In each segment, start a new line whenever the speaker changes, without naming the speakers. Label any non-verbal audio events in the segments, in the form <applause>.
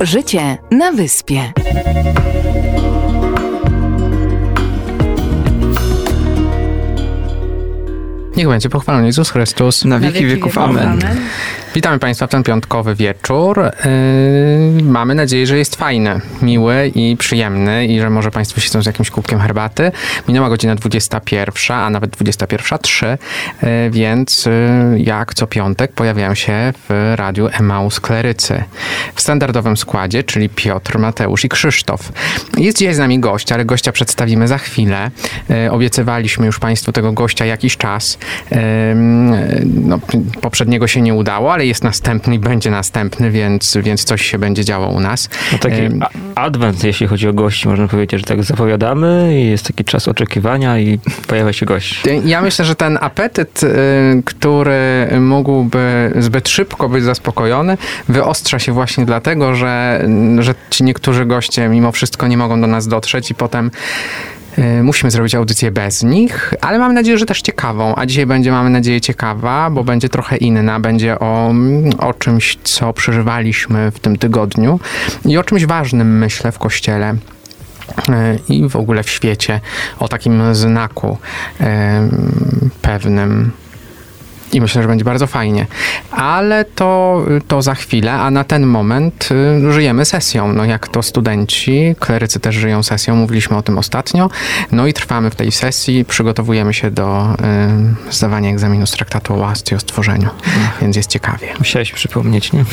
Życie na wyspie.
Niech będzie pochwalony Jezus Chrystus.
Na wieki wieków. Amen.
Witamy Państwa w ten piątkowy wieczór. Yy, mamy nadzieję, że jest fajny, miły i przyjemny i że może Państwo siedzą z jakimś kubkiem herbaty. Minęła godzina 21, a nawet 21.03, yy, więc yy, jak co piątek pojawiają się w radiu Emaus Klerycy. W standardowym składzie, czyli Piotr, Mateusz i Krzysztof. Jest dzisiaj z nami gość, ale gościa przedstawimy za chwilę. Yy, obiecywaliśmy już Państwu tego gościa jakiś czas. Yy, no, poprzedniego się nie udało, ale jest następny i będzie następny, więc, więc coś się będzie działo u nas.
No taki adwent, jeśli chodzi o gości, można powiedzieć, że tak zapowiadamy i jest taki czas oczekiwania i pojawia się gość.
Ja myślę, że ten apetyt, y, który mógłby zbyt szybko być zaspokojony, wyostrza się właśnie dlatego, że, że ci niektórzy goście mimo wszystko nie mogą do nas dotrzeć i potem musimy zrobić audycję bez nich, ale mam nadzieję, że też ciekawą. A dzisiaj będzie, mamy nadzieję, ciekawa, bo będzie trochę inna. Będzie o, o czymś, co przeżywaliśmy w tym tygodniu i o czymś ważnym, myślę, w kościele e, i w ogóle w świecie o takim znaku em, pewnym. I myślę, że będzie bardzo fajnie. Ale to, to za chwilę, a na ten moment y, żyjemy sesją. No jak to studenci, klerycy też żyją sesją, mówiliśmy o tym ostatnio. No i trwamy w tej sesji, przygotowujemy się do y, zdawania egzaminu z traktatu o łasce i o stworzeniu, więc jest ciekawie.
Musiałeś przypomnieć, nie?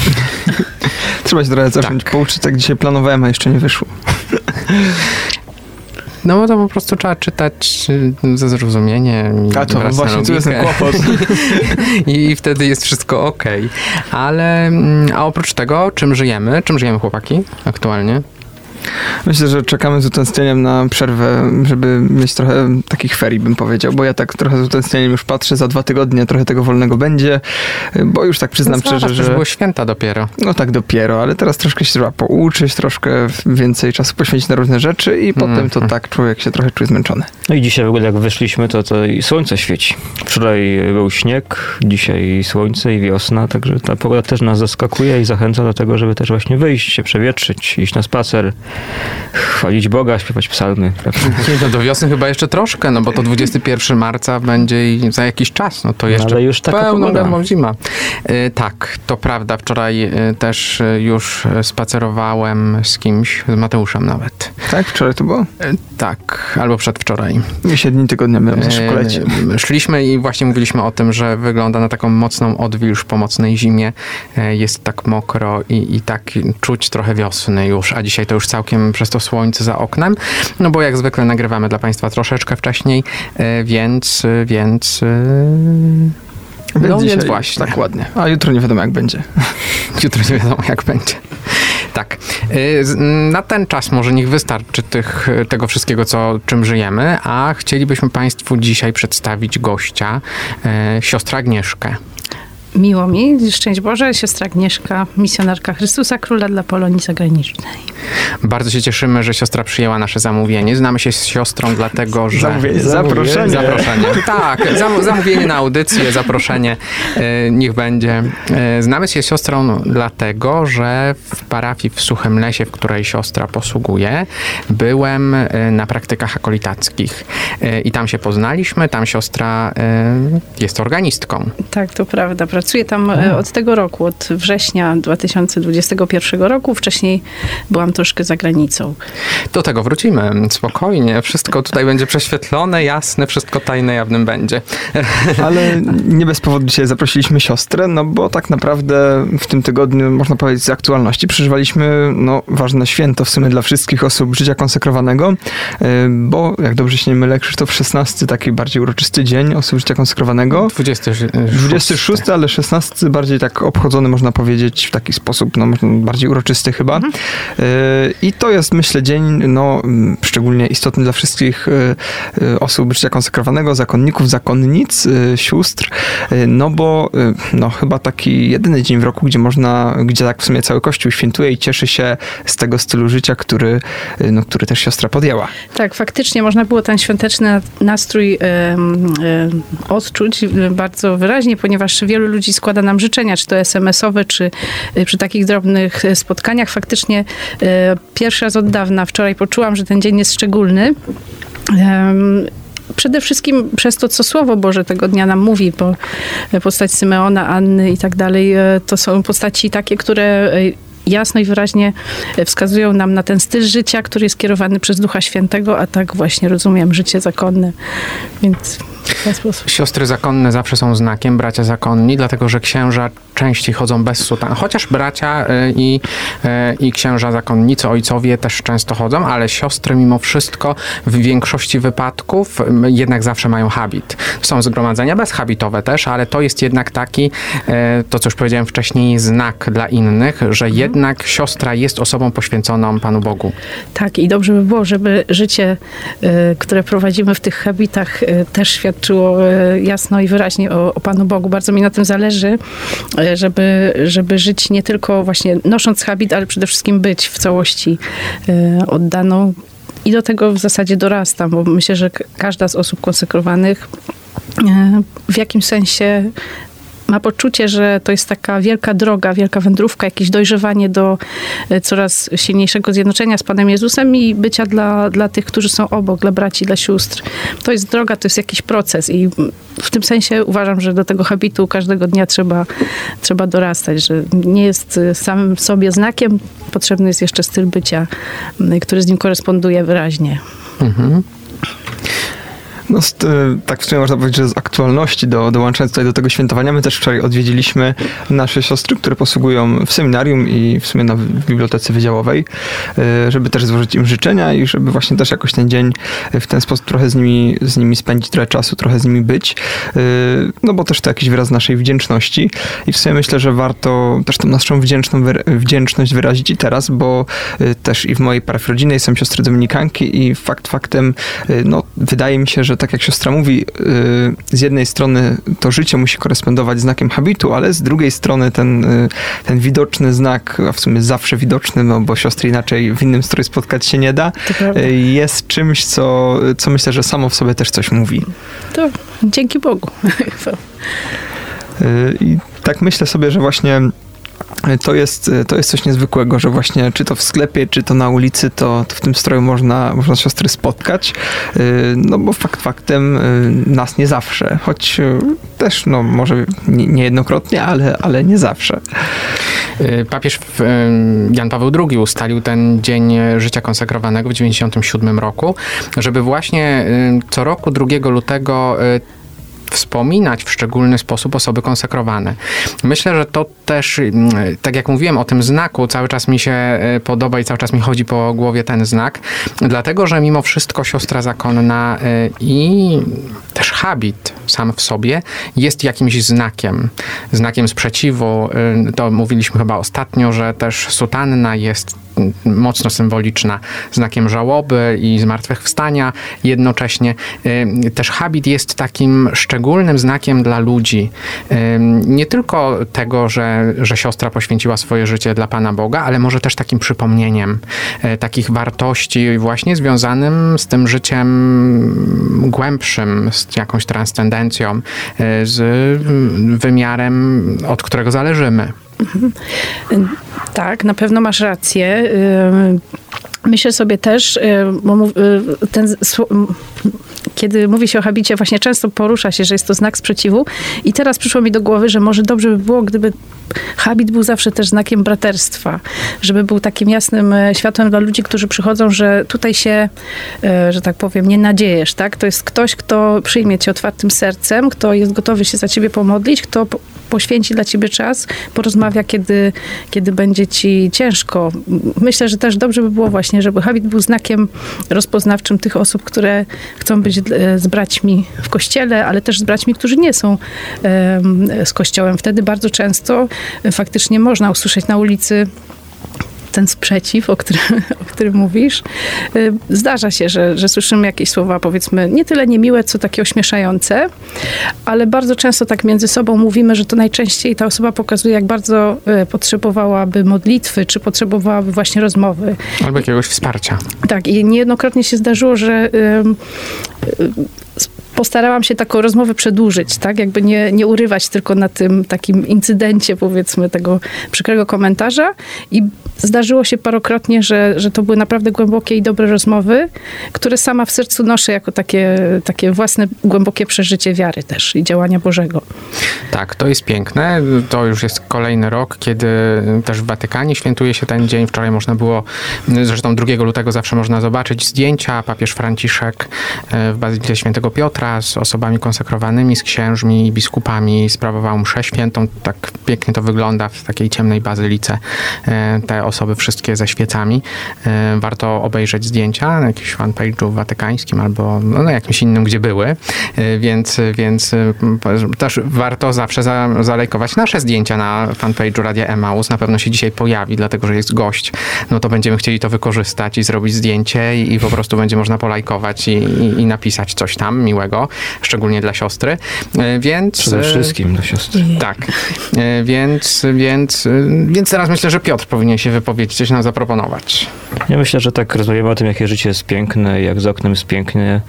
<laughs>
Trzeba się trochę zacząć
Tak.
pouczyć, tak dzisiaj planowałem, a jeszcze nie wyszło. <laughs>
No to po prostu trzeba czytać y, ze zrozumieniem. i
A to właśnie, tu jest kłopot. <laughs>
I wtedy jest wszystko ok. Ale, mm, a oprócz tego, czym żyjemy? Czym żyjemy chłopaki aktualnie?
Myślę, że czekamy z utęsknieniem na przerwę, żeby mieć trochę takich ferii, bym powiedział, bo ja tak trochę z utęsknieniem już patrzę, za dwa tygodnie trochę tego wolnego będzie, bo już tak przyznam
no,
szczerze,
że...
że...
było święta dopiero.
No tak dopiero, ale teraz troszkę się trzeba pouczyć, troszkę więcej czasu poświęcić na różne rzeczy i potem to
Mhm.
tak człowiek się trochę czuje zmęczony.
No i dzisiaj w ogóle jak wyszliśmy, to, to i słońce świeci. Wczoraj był śnieg, dzisiaj słońce i wiosna, także ta pogoda też nas zaskakuje i zachęca do tego, żeby też właśnie wyjść, się przewietrzyć, iść na spacer, chwalić Boga, śpiewać psalmy.
No do wiosny chyba jeszcze troszkę, no bo to 21 marca będzie i za jakiś czas, no to jeszcze
ale już taka
pełną gębą zima. Y, tak, to prawda. Wczoraj y, też y, już spacerowałem z kimś, z Mateuszem nawet.
Tak? Wczoraj to było?
Tak, albo przedwczoraj.
Mi się dni tygodnia mylą, za szybko leci.
E, Szliśmy i właśnie mówiliśmy o tym, że wygląda na taką mocną odwilż po mocnej zimie. E, Jest tak mokro i, i tak czuć trochę wiosny już, a dzisiaj to już całkiem przez to słońce za oknem. No bo jak zwykle nagrywamy dla Państwa troszeczkę wcześniej, e, więc, więc, e,
Więc
no
dzisiaj
więc właśnie.
Tak ładnie. A jutro nie wiadomo jak będzie. <laughs>
Jutro nie wiadomo, jak będzie. Tak. Na ten czas może niech wystarczy tych, tego wszystkiego, co, czym żyjemy, a chcielibyśmy Państwu dzisiaj przedstawić gościa, e, siostrę Agnieszkę.
Miło mi, szczęść Boże, siostra Agnieszka, misjonarka Chrystusa Króla dla Polonii Zagranicznej.
Bardzo się cieszymy, że siostra przyjęła nasze zamówienie. Znamy się z siostrą dlatego, że...
Zamówienie, zaproszenie.
Zaproszenie. <laughs> Tak, zam- zamówienie na audycję, zaproszenie, e, niech będzie. E, Znamy się z siostrą dlatego, że w parafii w Suchym Lesie, w której siostra posługuje, byłem e, na praktykach akolitackich E, i tam się poznaliśmy. Tam siostra e, jest organistką.
Tak, to prawda. Pracuję tam e, od tego roku, od września 2021 roku. Wcześniej byłam troszkę za granicą.
Do tego wrócimy. Spokojnie. Wszystko tutaj będzie prześwietlone, jasne, wszystko tajne, jawnym będzie. <laughs>
Ale nie bez powodu dzisiaj zaprosiliśmy siostrę, no bo tak naprawdę w tym tygodniu, można powiedzieć z aktualności, przeżywaliśmy no, ważne święto w sumie dla wszystkich osób życia konsekrowanego, y, bo jak dobrze się nie mylę, Krzysztof 16, taki bardziej uroczysty dzień osób życia konsekrowanego.
26.
26, ale 16 bardziej tak obchodzony, można powiedzieć, w taki sposób, no bardziej uroczysty chyba. Y, I to jest, myślę, dzień, no, szczególnie istotny dla wszystkich y, y, osób życia konsekrowanego, zakonników, zakonnic, y, sióstr, y, no bo y, no, chyba taki jedyny dzień w roku, gdzie można, gdzie tak w sumie cały Kościół świętuje i cieszy się z tego stylu życia, który, y, no, który też siostra podjęła.
Tak, faktycznie można było ten świąteczny nastrój em, em, odczuć bardzo wyraźnie, ponieważ wielu ludzi składa nam życzenia, czy to SMS-owe, czy y, przy takich drobnych y, spotkaniach. Faktycznie y, pierwszy raz od dawna, wczoraj poczułam, że ten dzień jest szczególny. Przede wszystkim przez to, co Słowo Boże tego dnia nam mówi, bo postać Symeona, Anny i tak dalej, to są postaci takie, które jasno i wyraźnie wskazują nam na ten styl życia, który jest kierowany przez Ducha Świętego, a tak właśnie rozumiem życie zakonne. Więc w ten sposób.
Siostry zakonne zawsze są znakiem, bracia zakonni, dlatego że księża częściej chodzą bez sutan. Chociaż bracia y, i, y, i księża zakonnicy, ojcowie też często chodzą, ale siostry mimo wszystko w większości wypadków jednak zawsze mają habit. Są zgromadzenia bezhabitowe też, ale to jest jednak taki, y, to co już powiedziałem wcześniej, znak dla innych, że jednak siostra jest osobą poświęconą Panu Bogu.
Tak, i dobrze by było, żeby życie, które prowadzimy w tych habitach, też świadczyło jasno i wyraźnie o, o Panu Bogu. Bardzo mi na tym zależy, żeby, żeby żyć nie tylko właśnie nosząc habit, ale przede wszystkim być w całości y, oddaną. I do tego w zasadzie dorastam, bo myślę, że każda z osób konsekrowanych y, w jakimś sensie ma poczucie, że to jest taka wielka droga, wielka wędrówka, jakieś dojrzewanie do e, coraz silniejszego zjednoczenia z Panem Jezusem i bycia dla, dla tych, którzy są obok, dla braci, dla sióstr. To jest droga, to jest jakiś proces i w tym sensie uważam, że do tego habitu każdego dnia trzeba, trzeba dorastać, że nie jest e, samym sobie znakiem, potrzebny jest jeszcze styl bycia, który z nim koresponduje wyraźnie.
Mhm.
No, y, tak w sumie można powiedzieć, że z aktualności, do, dołączając tutaj do tego świętowania, my też wczoraj odwiedziliśmy nasze siostry, które posługują w seminarium i w sumie na bibliotece wydziałowej, y, żeby też złożyć im życzenia i żeby właśnie też jakoś ten dzień w ten sposób trochę z nimi, z nimi spędzić, trochę czasu, trochę z nimi być. Y, No bo też to jakiś wyraz naszej wdzięczności i w sumie myślę, że warto też tą naszą wdzięczną, wdzięczność wyrazić i teraz, bo też i w mojej parafii rodzinnej są siostry dominikanki i fakt faktem, no wydaje mi się, że tak jak siostra mówi, y, z jednej strony to życie musi korespondować znakiem habitu, ale z drugiej strony ten, y, ten widoczny znak, a w sumie zawsze widoczny, no bo siostry inaczej w innym stroju spotkać się nie da, y, jest czymś, co, co myślę, że samo w sobie też coś mówi.
To dzięki Bogu. <laughs>
I tak myślę sobie, że właśnie to jest, to jest coś niezwykłego, że właśnie czy to w sklepie, czy to na ulicy, to, to w tym stroju można, można siostry spotkać. Y, No bo fakt faktem y, nas nie zawsze, choć y, też no może nie- niejednokrotnie, ale, ale nie zawsze.
Papież Jan Paweł II ustalił ten dzień życia konsekrowanego w 97 roku, żeby właśnie co roku 2 lutego wspominać w szczególny sposób osoby konsekrowane. Myślę, że to też, mm, tak jak mówiłem o tym znaku, cały czas mi się y, podoba i cały czas mi chodzi po głowie ten znak, dlatego, że mimo wszystko siostra zakonna y, i też habit sam w sobie jest jakimś znakiem, znakiem sprzeciwu. Y, To mówiliśmy chyba ostatnio, że też sutanna jest mocno symboliczna, znakiem żałoby i zmartwychwstania. Jednocześnie y, też habit jest takim szczególnym znakiem dla ludzi. Y, Nie tylko tego, że, że siostra poświęciła swoje życie dla Pana Boga, ale może też takim przypomnieniem y, takich wartości właśnie związanym z tym życiem głębszym, z jakąś transcendencją, z wymiarem, od którego zależymy.
Tak, na pewno masz rację. Ym, Myślę sobie też, ym, bo y, ten, kiedy mówi się o habicie, właśnie często porusza się, że jest to znak sprzeciwu. I teraz przyszło mi do głowy, że może dobrze by było, gdyby habit był zawsze też znakiem braterstwa, żeby był takim jasnym e, światłem dla ludzi, którzy przychodzą, że tutaj się, e, że tak powiem, nie nadziejesz, tak? To jest ktoś, kto przyjmie cię otwartym sercem, kto jest gotowy się za ciebie pomodlić, kto poświęci dla ciebie czas, porozmawia, kiedy, kiedy będzie ci ciężko. Myślę, że też dobrze by było właśnie, żeby habit był znakiem rozpoznawczym tych osób, które chcą być e, z braćmi w kościele, ale też z braćmi, którzy nie są z kościołem. Wtedy bardzo często e, faktycznie można usłyszeć na ulicy ten sprzeciw, o którym, <laughs> o którym mówisz. Y, Zdarza się, że, że słyszymy jakieś słowa, powiedzmy, nie tyle niemiłe, co takie ośmieszające, ale bardzo często tak między sobą mówimy, że to najczęściej ta osoba pokazuje, jak bardzo y, potrzebowałaby modlitwy, czy potrzebowałaby właśnie rozmowy.
Albo jakiegoś wsparcia.
Tak, i niejednokrotnie się zdarzyło, że ym, y, postarałam się taką rozmowę przedłużyć, tak? Jakby nie, nie urywać tylko na tym takim incydencie, powiedzmy, tego przykrego komentarza. I zdarzyło się parokrotnie, że, że to były naprawdę głębokie i dobre rozmowy, które sama w sercu noszę jako takie, takie własne głębokie przeżycie wiary też i działania Bożego.
Tak, to jest piękne. To już jest kolejny rok, kiedy też w Watykanie świętuje się ten dzień. Wczoraj można było, zresztą 2 lutego zawsze można zobaczyć zdjęcia. Papież Franciszek e, w Bazylice Świętego Piotra z osobami konsekrowanymi, z księżmi, biskupami sprawował mszę świętą. Tak pięknie to wygląda w takiej ciemnej bazylice. E, te osoby wszystkie ze świecami. E, warto obejrzeć zdjęcia na jakimś fanpage'u watykańskim albo no, na jakimś innym, gdzie były. Więc, więc też warto zawsze za, zalajkować nasze zdjęcia na fanpage'u Radia Emaus. Na pewno się dzisiaj pojawi, dlatego że jest gość. No to będziemy chcieli to wykorzystać i zrobić zdjęcie i, i po prostu będzie można polajkować i, i, i, napisać coś tam miłego, szczególnie dla siostry. Więc...
Przede wszystkim dla siostry.
Tak. Więc, więc, więc teraz myślę, że Piotr powinien się wypowiedzieć, coś nam zaproponować.
Ja myślę, że tak rozmawiamy o tym, jakie życie jest piękne, jak za oknem jest pięknie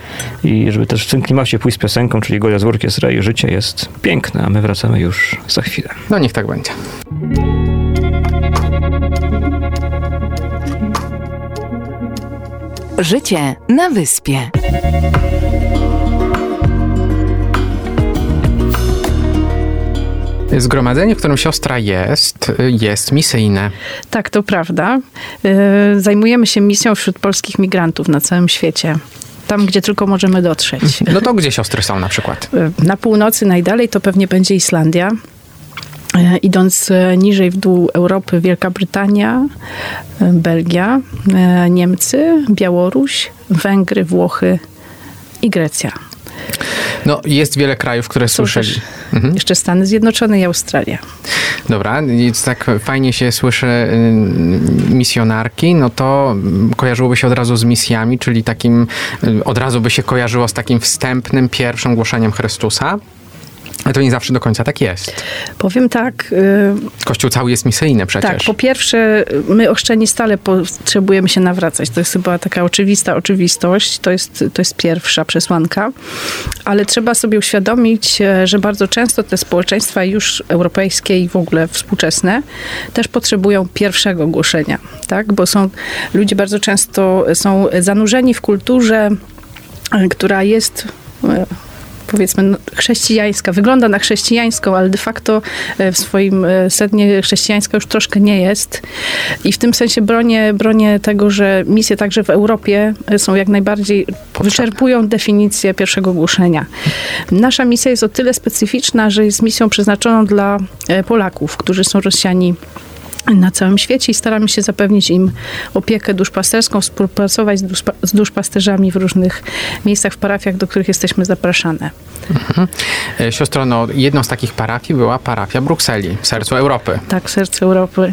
i żeby też w tym klimacie pójść z piosenką, czyli Golia z Orkiestra i życie jest piękne, a my wracamy już za chwilę.
No niech tak będzie.
Życie na wyspie.
Zgromadzenie, w którym siostra jest, jest misyjne.
Tak, to prawda. Zajmujemy się misją wśród polskich migrantów na całym świecie tam, gdzie tylko możemy dotrzeć.
No to gdzie siostry są na przykład?
Na północy najdalej to pewnie będzie Islandia. Idąc niżej w dół Europy, Wielka Brytania, Belgia, Niemcy, Białoruś, Węgry, Włochy i Grecja.
No, jest wiele krajów, które słyszeli.
Mhm. Jeszcze Stany Zjednoczone i Australia.
Dobra, więc tak fajnie się słyszy misjonarki, no to kojarzyłoby się od razu z misjami, czyli takim, od razu by się kojarzyło z takim wstępnym, pierwszym głoszeniem Chrystusa. Ale to nie zawsze do końca tak jest.
Powiem tak.
Kościół cały jest misyjny przecież.
Tak, po pierwsze, my ochrzczeni stale potrzebujemy się nawracać. To jest chyba taka oczywista oczywistość. To jest, to jest pierwsza przesłanka. Ale trzeba sobie uświadomić, że bardzo często te społeczeństwa już europejskie i w ogóle współczesne też potrzebują pierwszego głoszenia. Tak? Bo są, ludzie bardzo często są zanurzeni w kulturze, która jest powiedzmy no, chrześcijańska, wygląda na chrześcijańską, ale de facto e, w swoim e, sednie chrześcijańska już troszkę nie jest. I w tym sensie bronię, bronię tego, że misje także w Europie e, są jak najbardziej, wyczerpują definicję pierwszego głoszenia. Nasza misja jest o tyle specyficzna, że jest misją przeznaczoną dla Polaków, którzy są Rosjani na całym świecie i staramy się zapewnić im opiekę duszpasterską, współpracować z, duszpa, z duszpasterzami w różnych miejscach, w parafiach, do których jesteśmy zapraszane.
Mhm. Siostro, no, jedną z takich parafii była parafia Brukseli, w sercu Europy.
Tak, w sercu Europy.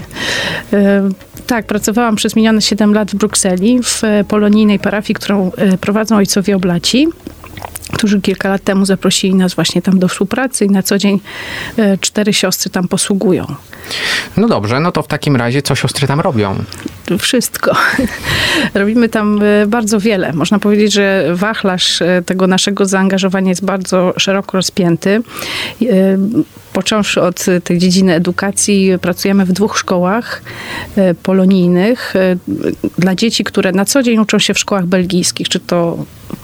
E, tak, pracowałam przez minione 7 lat w Brukseli, w polonijnej parafii, którą e, prowadzą ojcowie oblaci którzy kilka lat temu zaprosili nas właśnie tam do współpracy i na co dzień e, cztery siostry tam posługują.
No dobrze, no to w takim razie co siostry tam robią?
Wszystko. <laughs> Robimy tam e, bardzo wiele. Można powiedzieć, że wachlarz e, tego naszego zaangażowania jest bardzo szeroko rozpięty. Począwszy od tej dziedziny edukacji, pracujemy w dwóch szkołach polonijnych dla dzieci, które na co dzień uczą się w szkołach belgijskich, czy to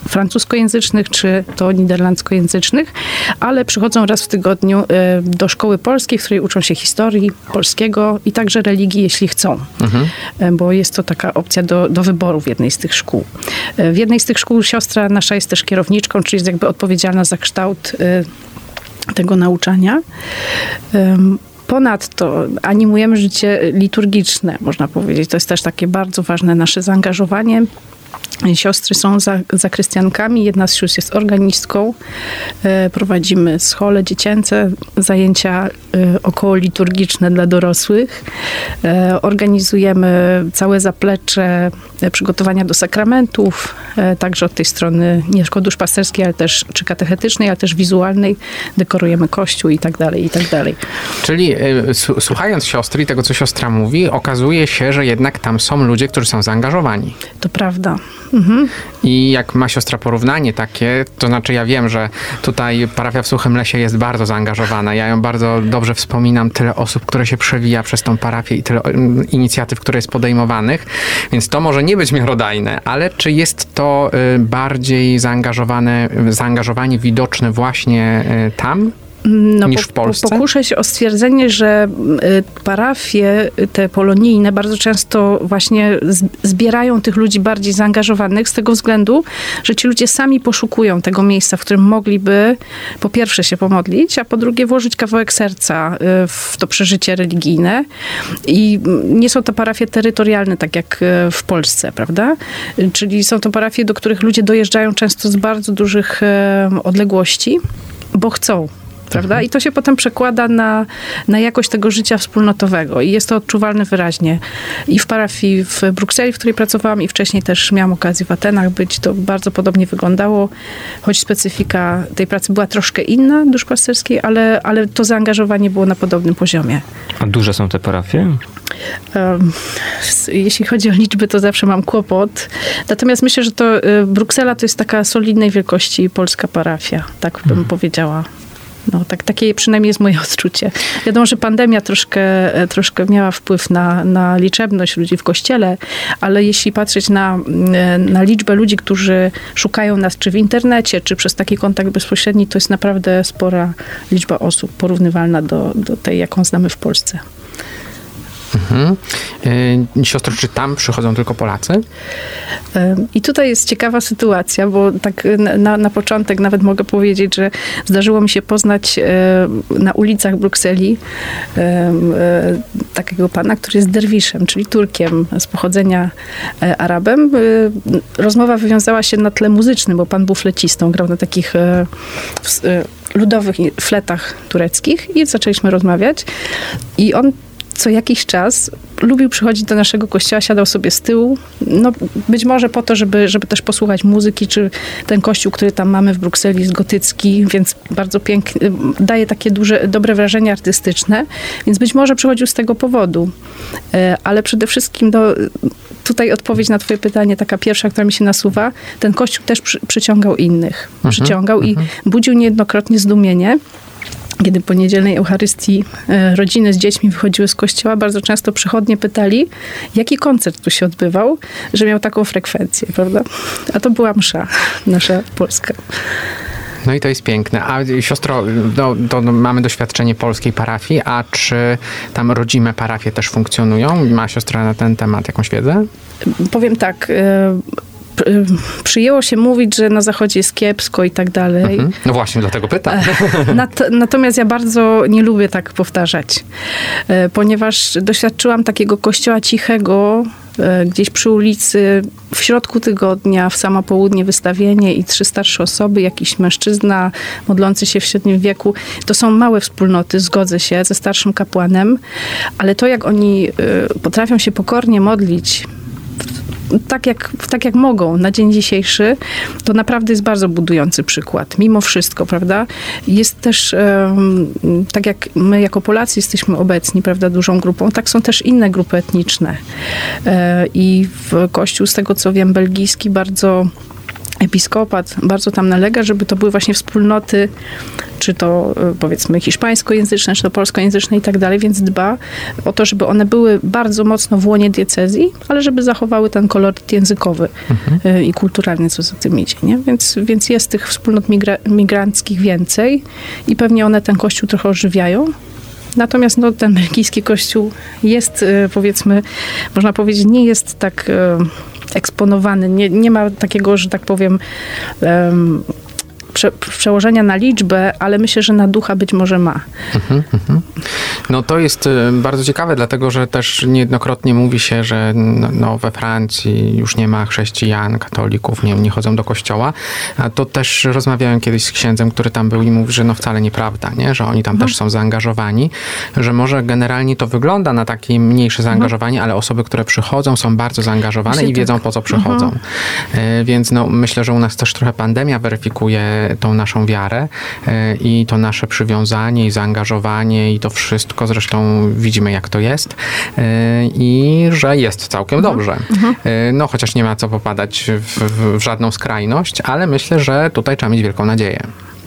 francuskojęzycznych, czy to niderlandzkojęzycznych, ale przychodzą raz w tygodniu e, do szkoły polskiej, w której uczą się historii polskiego i także religii, jeśli chcą. Mhm. E, bo jest to taka opcja do, do wyboru w jednej z tych szkół. E, w jednej z tych szkół siostra nasza jest też kierowniczką, czyli jest jakby odpowiedzialna za kształt tego nauczania. Ponadto animujemy życie liturgiczne, można powiedzieć. To jest też takie bardzo ważne nasze zaangażowanie. Siostry są za, zakrystiankami, jedna z sióstr jest organistką. E, prowadzimy schole dziecięce, zajęcia e, około liturgiczne dla dorosłych. E, organizujemy całe zaplecze przygotowania do sakramentów, także od tej strony nie tylko duszpasterskiej, ale też czy katechetycznej, ale też wizualnej. Dekorujemy kościół i tak dalej, i tak dalej.
Czyli słuchając siostry i tego, co siostra mówi, okazuje się, że jednak tam są ludzie, którzy są zaangażowani.
To prawda
I jak ma siostra porównanie takie, to znaczy ja wiem, że tutaj parafia w Suchym Lesie jest bardzo zaangażowana. Ja ją bardzo dobrze wspominam, tyle osób, które się przewija przez tą parafię i tyle mm, inicjatyw, które jest podejmowanych, więc to może nie być miarodajne, ale czy jest to y, bardziej zaangażowane, zaangażowanie widoczne właśnie y, tam?
No,
niż w Polsce?
Pokuszę się o stwierdzenie, że y, parafie, y, te polonijne, bardzo często właśnie zbierają tych ludzi bardziej zaangażowanych z tego względu, że ci ludzie sami poszukują tego miejsca, w którym mogliby po pierwsze się pomodlić, a po drugie włożyć kawałek serca y, w to przeżycie religijne. I mm, nie są to parafie terytorialne, tak jak w Polsce, prawda? Czyli są to parafie, do których ludzie dojeżdżają często z bardzo dużych odległości, bo chcą prawda? I to się potem przekłada na, na jakość tego życia wspólnotowego i jest to odczuwalne wyraźnie. I w parafii w Brukseli, w której pracowałam i wcześniej też miałam okazję w Atenach być, to bardzo podobnie wyglądało, choć specyfika tej pracy była troszkę inna duszpasterskiej, ale, ale to zaangażowanie było na podobnym poziomie.
A duże są te parafie?
Jeśli chodzi o liczby, to zawsze mam kłopot. Natomiast myślę, że to y, Bruksela to jest taka solidnej wielkości polska parafia, tak bym powiedziała. No, tak, takie przynajmniej jest moje <laughs> odczucie. Wiadomo, że pandemia troszkę, e, troszkę miała wpływ na, na liczebność ludzi w kościele, ale jeśli patrzeć na, mm, na liczbę ludzi, którzy szukają nas czy w internecie, czy przez taki kontakt bezpośredni, to jest naprawdę spora liczba osób, porównywalna do, do tej, jaką znamy w Polsce.
Mhm. Y, Siostro, czy tam przychodzą tylko Polacy?
Ym, I tutaj jest ciekawa sytuacja, bo tak na- na, początek nawet mogę powiedzieć, że zdarzyło mi się poznać e, na ulicach Brukseli e, takiego pana, który jest derwiszem, czyli Turkiem z pochodzenia e, Arabem. E, Rozmowa wywiązała się na tle muzycznym, bo pan był flecistą, grał na takich e, e, ludowych fletach tureckich i zaczęliśmy rozmawiać. I on co jakiś czas lubił przychodzić do naszego kościoła, siadał sobie z tyłu, no być może po to, żeby, żeby też posłuchać muzyki, czy ten kościół, który tam mamy w Brukseli jest gotycki, więc bardzo piękny, daje takie duże, dobre wrażenie artystyczne, więc być może przychodził z tego powodu. E, Ale przede wszystkim do, tutaj odpowiedź na twoje pytanie, taka pierwsza, która mi się nasuwa, ten kościół też przy, przyciągał innych. Przyciągał i budził niejednokrotnie zdumienie kiedy po niedzielnej Eucharystii e, rodziny z dziećmi wychodziły z kościoła, bardzo często przychodnie pytali, jaki koncert tu się odbywał, że miał taką frekwencję, prawda? A to była msza nasza polska.
No i to jest piękne. A siostro, no, to mamy doświadczenie polskiej parafii, a czy tam rodzime parafie też funkcjonują? Ma siostra na ten temat jakąś wiedzę?
Powiem tak, pr- przyjęło się mówić, że na zachodzie jest kiepsko i tak dalej.
Mhm. No właśnie, dlatego pytam.
Nat- natomiast ja bardzo nie lubię tak powtarzać, e, ponieważ doświadczyłam takiego kościoła cichego, e, gdzieś przy ulicy, w środku tygodnia, w samo południe wystawienie i trzy starsze osoby, jakiś mężczyzna modlący się w średnim wieku. To są małe wspólnoty, zgodzę się, ze starszym kapłanem, ale to jak oni e, potrafią się pokornie modlić, tak jak, tak jak mogą na dzień dzisiejszy, to naprawdę jest bardzo budujący przykład. Mimo wszystko, prawda? Jest też, tak jak my jako Polacy jesteśmy obecni, prawda, dużą grupą, tak są też inne grupy etniczne. E, I w Kościół, z tego co wiem, belgijski bardzo episkopat bardzo tam nalega, żeby to były właśnie wspólnoty, czy to e, powiedzmy hiszpańskojęzyczne, czy to polskojęzyczne i tak dalej, więc dba o to, żeby one były bardzo mocno w łonie diecezji, ale żeby zachowały ten koloryt językowy e, i kulturalny, co za tym idzie, nie? Więc, więc jest tych wspólnot migra- migranckich więcej i pewnie one ten kościół trochę ożywiają. Natomiast no, ten belgijski kościół jest, e, powiedzmy, można powiedzieć, nie jest tak e, eksponowany. Nie, nie ma takiego, że tak powiem, em, prze, przełożenia na liczbę, ale myślę, że na ducha być może ma.
No to jest y, bardzo ciekawe, dlatego że też niejednokrotnie mówi się, że no, we Francji już nie ma chrześcijan, katolików, nie, nie chodzą do kościoła. A to też rozmawiałem kiedyś z księdzem, który tam był i mówi, że no wcale nieprawda, nie? że oni tam też są zaangażowani, że może generalnie to wygląda na takie mniejsze zaangażowanie, ale osoby, które przychodzą są bardzo zaangażowane
Myślę,
i wiedzą
tak.
po co przychodzą. Y, Więc no, myślę, że u nas też trochę pandemia weryfikuje tą naszą wiarę e, i to nasze przywiązanie i zaangażowanie i to wszystko, zresztą widzimy jak to jest e, i że jest całkiem
Mhm.
dobrze. E, No chociaż nie ma co popadać w, w żadną skrajność, ale myślę, że tutaj trzeba mieć wielką nadzieję.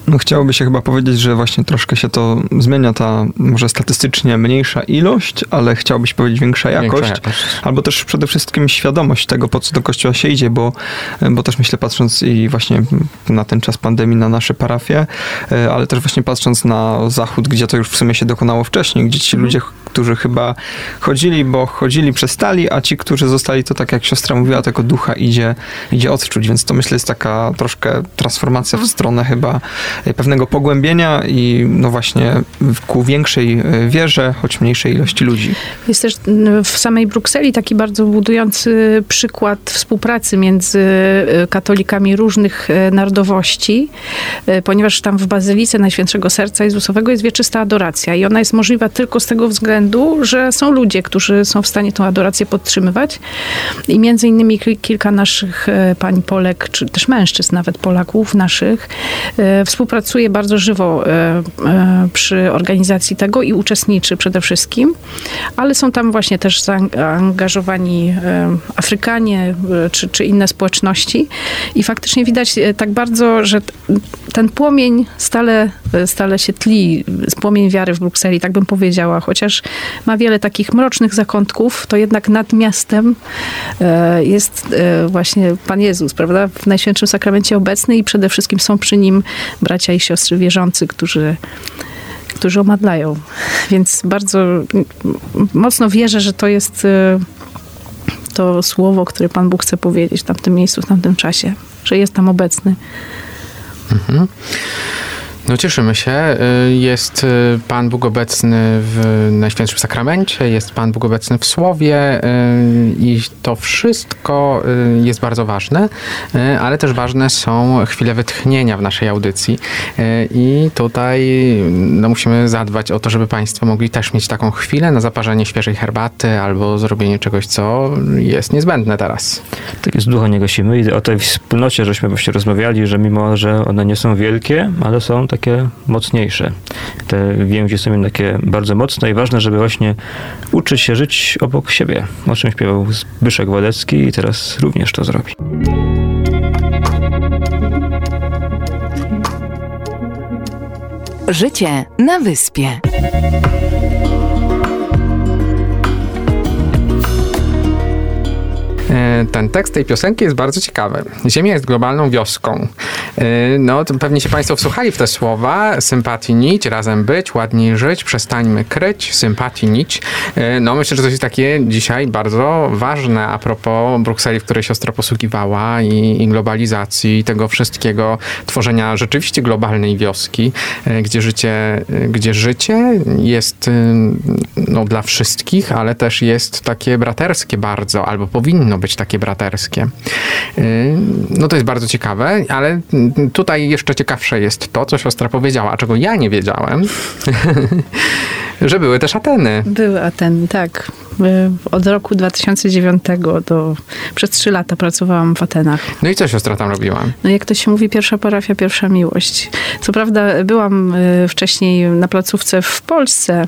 No chciałoby się chyba powiedzieć, że właśnie troszkę się to zmienia, ta może statystycznie mniejsza ilość, ale chciałoby się powiedzieć większa jakość.
Większa jakość.
Albo też przede wszystkim świadomość tego, po co do kościoła się idzie, bo, bo też myślę, patrząc i właśnie na ten czas pandemii, na nasze parafie, e, ale też właśnie patrząc na zachód, gdzie to już w sumie się dokonało wcześniej, gdzie ci ludzie, którzy chyba chodzili, bo chodzili, przestali, a ci, którzy zostali, to tak jak siostra mówiła, tego ducha idzie, idzie odczuć, więc to myślę jest taka troszkę transformacja w stronę chyba e, pewnego pogłębienia i no właśnie ku większej e, wierze, choć mniejszej ilości ludzi.
Jest też w samej Brukseli taki bardzo budujący przykład współpracy między e, katolikami różnych e, narodowości, e, ponieważ tam w Bazylice Najświętszego Serca Jezusowego jest wieczysta adoracja i ona jest możliwa tylko z tego względu, że są ludzie, którzy są w stanie tą adorację podtrzymywać. I między innymi kil- kilka naszych e, pań Polek, czy też mężczyzn nawet Polaków naszych, e, współpracuje bardzo żywo e, przy organizacji tego i uczestniczy przede wszystkim, ale są tam właśnie też zaangażowani Afrykanie czy, czy inne społeczności. I faktycznie widać tak bardzo, że ten płomień stale, stale się tli, płomień wiary w Brukseli, tak bym powiedziała, chociaż ma wiele takich mrocznych zakątków, to jednak nad miastem e, jest e, właśnie Pan Jezus, prawda, w Najświętszym Sakramencie obecny i przede wszystkim są przy nim bracia i siostry wierzący, którzy którzy omadlają. Więc bardzo mocno wierzę, że to jest e, to słowo, które Pan Bóg chce powiedzieć w tamtym miejscu, w tamtym czasie, że jest tam obecny.
No cieszymy się. Y, Jest y, Pan Bóg obecny w Najświętszym Sakramencie, jest Pan Bóg obecny w Słowie y, i to wszystko jest bardzo ważne, ale też ważne są chwile wytchnienia w naszej audycji i tutaj no, musimy zadbać o to, żeby Państwo mogli też mieć taką chwilę na zaparzenie świeżej herbaty albo zrobienie czegoś, co jest niezbędne teraz.
Tak jest, ducha nie gasimy i o tej wspólnocie żeśmy właśnie rozmawiali, że mimo, że one nie są wielkie, ale są takie mocniejsze. Te więzi są jednak takie bardzo mocne i ważne, żeby właśnie uczyć się żyć obok siebie. O czym śpiewał Zbyszek Wadecki i teraz również to zrobi.
Życie na wyspie.
Ten tekst tej piosenki jest bardzo ciekawy. Ziemia jest globalną wioską. E, No, pewnie się Państwo wsłuchali w te słowa. Sympatii nić, razem być, ładniej żyć, przestańmy kryć, sympatii nić. E, No, myślę, że to jest takie dzisiaj bardzo ważne a propos Brukseli, w której siostra posługiwała i, i globalizacji, i tego wszystkiego, tworzenia rzeczywiście globalnej wioski, e, gdzie życie, e, gdzie życie jest e, no, dla wszystkich, ale też jest takie braterskie bardzo, albo powinno być takie braterskie. Yy, No to jest bardzo ciekawe, ale tutaj jeszcze ciekawsze jest to, co siostra powiedziała, a czego ja nie wiedziałem, <laughs> że były też Ateny.
Były Ateny, tak. Od roku 2009 do... Przez trzy lata pracowałam w Atenach.
No i co siostra tam robiła?
No jak to się mówi, pierwsza parafia, pierwsza miłość. Co prawda byłam y, wcześniej na placówce w Polsce,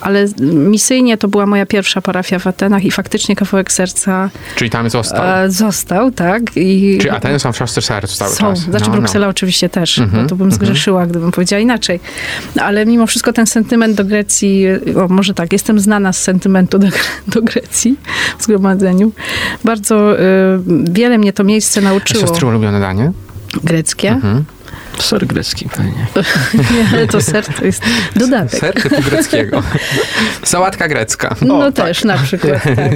ale misyjnie to była moja pierwsza parafia w Atenach i faktycznie kawałek serca
Czyli tam został.
został, tak. I
Czyli Ateny są w siostry sercu cały
są.
czas.
Znaczy
No, no.
Bruksela oczywiście też,
Mhm,
bo to bym zgrzeszyła, gdybym powiedziała inaczej. Ale mimo wszystko ten sentyment do Grecji, o może tak, jestem znana z sentymentu do, do Grecji w zgromadzeniu. Bardzo y, wiele mnie to miejsce
A
nauczyło.
siostry ulubione danie?
Greckie.
Mhm.
Ser grecki pewnie. <laughs>
Nie, to ser to jest dodatek.
Ser typu greckiego. <laughs> Sałatka grecka.
No też na przykład, tak.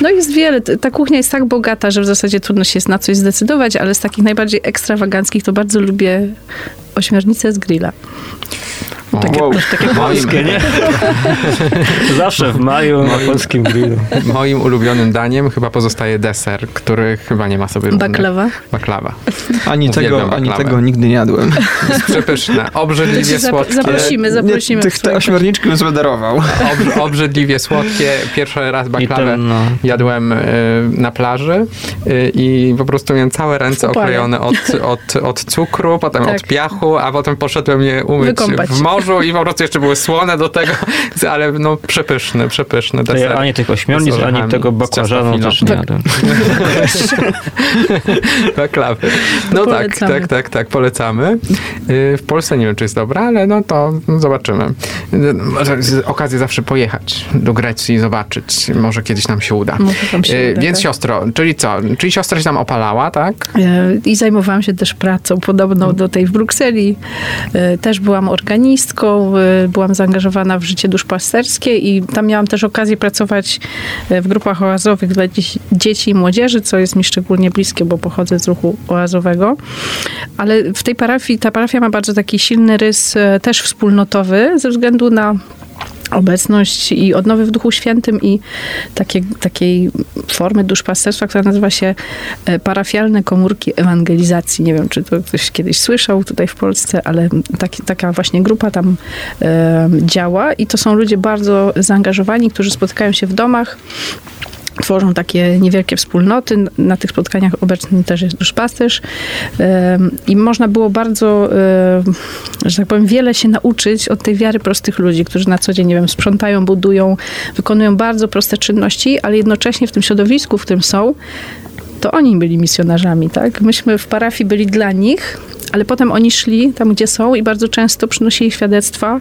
No jest wiele. Ta kuchnia jest tak bogata, że w zasadzie trudno się jest na coś zdecydować, ale z takich najbardziej ekstrawaganckich to bardzo lubię ośmiornicę z grilla. Takie,
Wow.
też takie
Polskie, nie? <laughs> Zawsze w maju na polskim grillu.
Moim ulubionym daniem chyba pozostaje deser, który chyba nie ma sobie równych.
baklawa.
Baklawa.
Ani
Uwielbiam
tego, ani tego nigdy nie jadłem.
Jest <laughs> przepyszne. Obrzydliwie
zap-
słodkie.
zaprosimy, zaprosimy.
Tych
w
te ośmiorniczki bym sobie darował.
Obr- obrzydliwie słodkie. Pierwszy raz baklawę
ten, no,
jadłem y, na plaży y, i po prostu miałem całe ręce oklejone od, od, od cukru, potem
Tak.
od piachu, a potem poszedłem je umyć
Wykąpać.
w morzu i po prostu jeszcze były słone do tego, <laughs> ale no przepyszny, przepyszny
to ja
deser.
ani tych ośmiornic, ani tego bakłażanu też nie jadłem. <laughs>
No tak,
Polecamy.
tak, tak, tak, polecamy. Y, W Polsce nie wiem, czy jest dobra, ale no to zobaczymy. Y, okazję zawsze pojechać do Grecji, zobaczyć. Może kiedyś nam się uda.
Się
Y,
uda,
Więc
tak.
siostro, czyli co? Czyli siostra się tam opalała, tak?
I zajmowałam się też pracą podobną do tej w Brukseli. Też byłam organistką, e, byłam zaangażowana w życie duszpasterskie i tam miałam też okazję pracować e, w grupach oazowych dla dzieci- dzieci i młodzieży, co jest mi szczególnie bliskie, bo pochodzę z ruchu oazowego. Ale w tej parafii, ta parafia ma bardzo taki silny rys e, też wspólnotowy ze względu na obecność i odnowy w Duchu Świętym i takie, takiej formy duszpasterstwa, która nazywa się e, parafialne komórki ewangelizacji. Nie wiem, czy to ktoś kiedyś słyszał tutaj w Polsce, ale taki, taka właśnie grupa tam e, działa i to są ludzie bardzo zaangażowani, którzy spotykają się w domach tworzą takie niewielkie wspólnoty. Na tych spotkaniach obecny też jest duszpasterz. I można było bardzo, że tak powiem, wiele się nauczyć od tej wiary prostych ludzi, którzy na co dzień, nie wiem, sprzątają, budują, wykonują bardzo proste czynności, ale jednocześnie w tym środowisku, w którym są, to oni byli misjonarzami, tak? Myśmy w parafii byli dla nich, ale potem oni szli tam, gdzie są i bardzo często przynosili świadectwa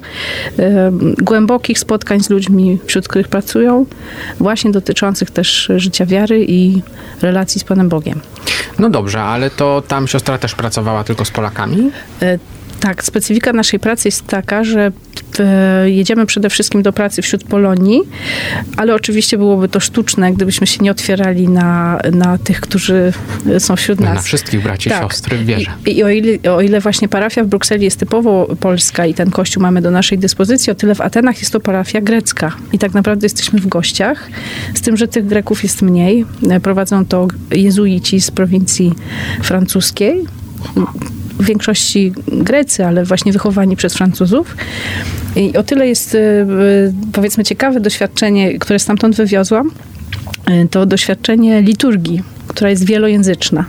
głębokich spotkań z ludźmi, wśród których pracują, właśnie dotyczących też życia wiary i relacji z Panem Bogiem.
No dobrze, ale to tam siostra też pracowała tylko z Polakami?
E, Tak, specyfika naszej pracy jest taka, że e, jedziemy przede wszystkim do pracy wśród Polonii, ale oczywiście byłoby to sztuczne, gdybyśmy się nie otwierali na, na tych, którzy są wśród nas.
Na wszystkich braci,
Tak.
siostry w wierze.
I, i o, ile, o ile właśnie parafia w Brukseli jest typowo polska i ten kościół mamy do naszej dyspozycji, o tyle w Atenach jest to parafia grecka. I tak naprawdę jesteśmy w gościach, z tym, że tych Greków jest mniej. E, Prowadzą to jezuici z prowincji francuskiej. W większości Grecy, ale właśnie wychowani przez Francuzów. I o tyle jest, e, e, powiedzmy, ciekawe doświadczenie, które stamtąd wywiozłam, e, to doświadczenie liturgii, która jest wielojęzyczna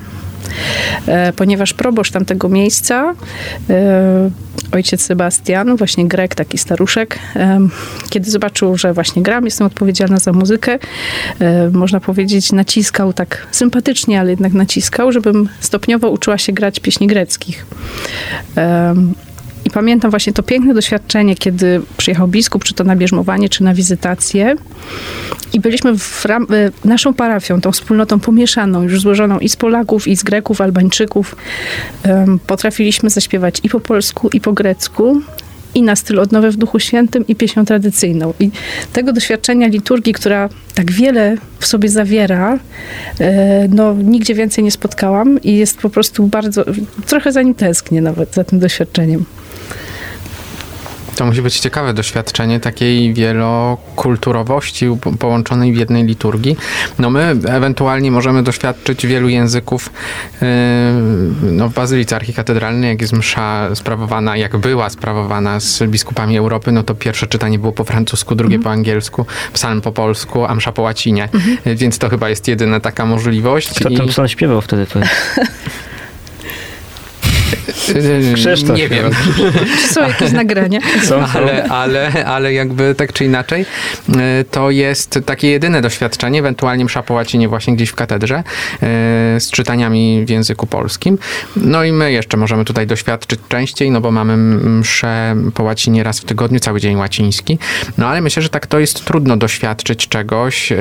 ponieważ proboszcz tamtego miejsca, e, ojciec Sebastian, właśnie Grek, taki staruszek, e, kiedy zobaczył, że właśnie gram, jestem odpowiedzialna za muzykę, e, można powiedzieć, naciskał tak sympatycznie, ale jednak naciskał, żebym stopniowo uczyła się grać pieśni greckich. I pamiętam właśnie to piękne doświadczenie, kiedy przyjechał biskup, czy to na bierzmowanie, czy na wizytację. I byliśmy w ram- e, naszą parafią, tą wspólnotą pomieszaną, już złożoną i z Polaków, i z Greków, Albańczyków. Potrafiliśmy zaśpiewać i po polsku, i po grecku. I na styl odnowy w Duchu Świętym i pieśnią tradycyjną. I tego doświadczenia liturgii, która tak wiele w sobie zawiera, e, no nigdzie więcej nie spotkałam i jest po prostu bardzo, trochę za nim tęsknię nawet, za tym doświadczeniem.
To musi być ciekawe doświadczenie takiej wielokulturowości po- połączonej w jednej liturgii. No my ewentualnie możemy doświadczyć wielu języków yy, no w Bazylice Archikatedralnej, jak jest msza sprawowana, jak była sprawowana z biskupami Europy, no to pierwsze czytanie było po francusku, drugie po angielsku, psalm po polsku, a msza po łacinie. Yy, Więc to chyba jest jedyna taka możliwość.
Kto
I-
ten psalm śpiewał wtedy? powiedz?
Yy, <laughs>
Krzysztof
Nie wiem.
Czy są jakieś nagrania?
Co?
Ale, ale, ale jakby tak czy inaczej, y, to jest takie jedyne doświadczenie, ewentualnie msza po łacinie właśnie gdzieś w katedrze, y, z czytaniami w języku polskim. No i my jeszcze możemy tutaj doświadczyć częściej, no bo mamy mszę po łacinie raz w tygodniu, cały dzień łaciński. No ale myślę, że tak to jest trudno doświadczyć czegoś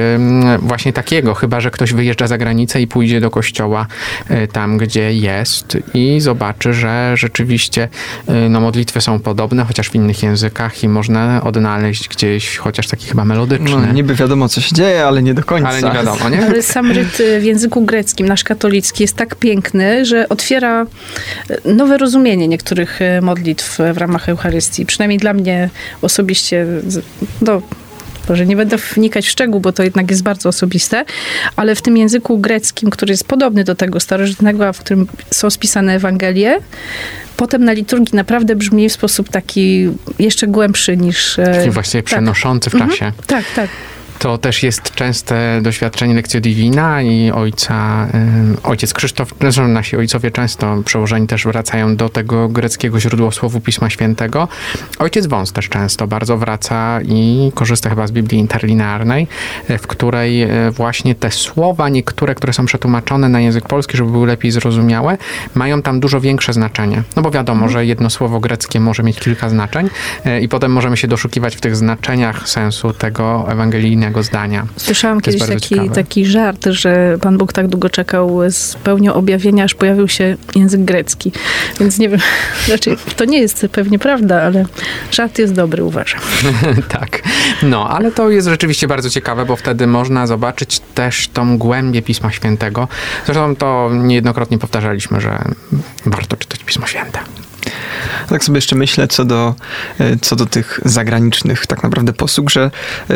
właśnie takiego, chyba że ktoś wyjeżdża za granicę i pójdzie do kościoła y, tam, gdzie jest i zobaczy, że rzeczywiście y, no, modlitwy są podobne, chociaż w innych językach i można odnaleźć gdzieś chociaż taki chyba melodyczny.
No, niby wiadomo, co się dzieje, ale nie do końca.
ale nie wiadomo, nie?
Ale sam ryt y, w języku greckim, nasz katolicki, jest tak piękny, że otwiera y, nowe rozumienie niektórych modlitw w ramach Eucharystii. Przynajmniej dla mnie osobiście, no, może nie będę wnikać w szczegół, bo to jednak jest bardzo osobiste, ale w tym języku greckim, który jest podobny do tego starożytnego, a w którym są spisane Ewangelie, potem na liturgii naprawdę brzmi w sposób taki jeszcze głębszy niż... e,
Taki właściwie
tak.
przenoszący w
Mhm.
czasie.
Tak, tak.
To też jest częste doświadczenie Lekcjo Divina i ojca, ojciec Krzysztof, zresztą nasi ojcowie często przełożeni też wracają do tego greckiego źródłosłowu Pisma Świętego. Ojciec Wąs też często bardzo wraca i korzysta chyba z Biblii interlinearnej, y, w której y, właśnie te słowa, niektóre, które są przetłumaczone na język polski, żeby były lepiej zrozumiałe, mają tam dużo większe znaczenie. No bo wiadomo, że jedno słowo greckie może mieć kilka znaczeń y, i potem możemy się doszukiwać w tych znaczeniach sensu tego ewangelijnego zdania.
Słyszałam kiedyś taki,
ciekawe.
taki żart, że Pan Bóg tak długo czekał z pełnią objawienia, aż pojawił się język grecki. Więc nie wiem, <laughs> znaczy to nie jest pewnie prawda, ale żart jest dobry, uważam. <laughs>
tak. No, ale to jest rzeczywiście bardzo ciekawe, bo wtedy można zobaczyć też tą głębię Pisma Świętego. Zresztą to niejednokrotnie powtarzaliśmy, że warto czytać Pismo Święte.
Tak sobie jeszcze myślę co do, e, co do tych zagranicznych tak naprawdę posług, że e,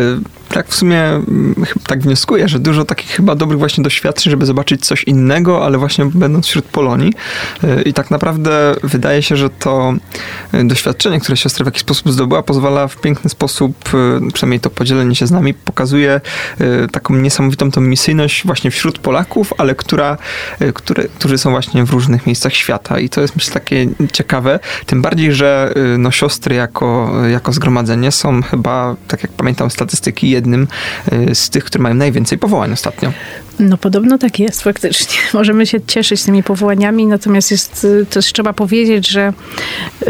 tak w sumie mm, tak wnioskuję, że dużo takich chyba dobrych właśnie doświadczeń, żeby zobaczyć coś innego, ale właśnie będąc wśród Polonii. E, I tak naprawdę wydaje się, że to e, doświadczenie, które siostra w jakiś sposób zdobyła, pozwala w piękny sposób, e, przynajmniej to podzielenie się z nami, pokazuje taką niesamowitą tą misyjność właśnie wśród Polaków, ale która, które, którzy są właśnie w różnych miejscach świata. I to jest myślę takie ciekawe, tym bardziej, że y, no, siostry jako, jako zgromadzenie są chyba, tak jak pamiętam statystyki, jednym y, z tych, które mają najwięcej powołań ostatnio.
No podobno tak jest faktycznie. <laughs> Możemy się cieszyć tymi powołaniami, natomiast jest y, też trzeba powiedzieć, że y,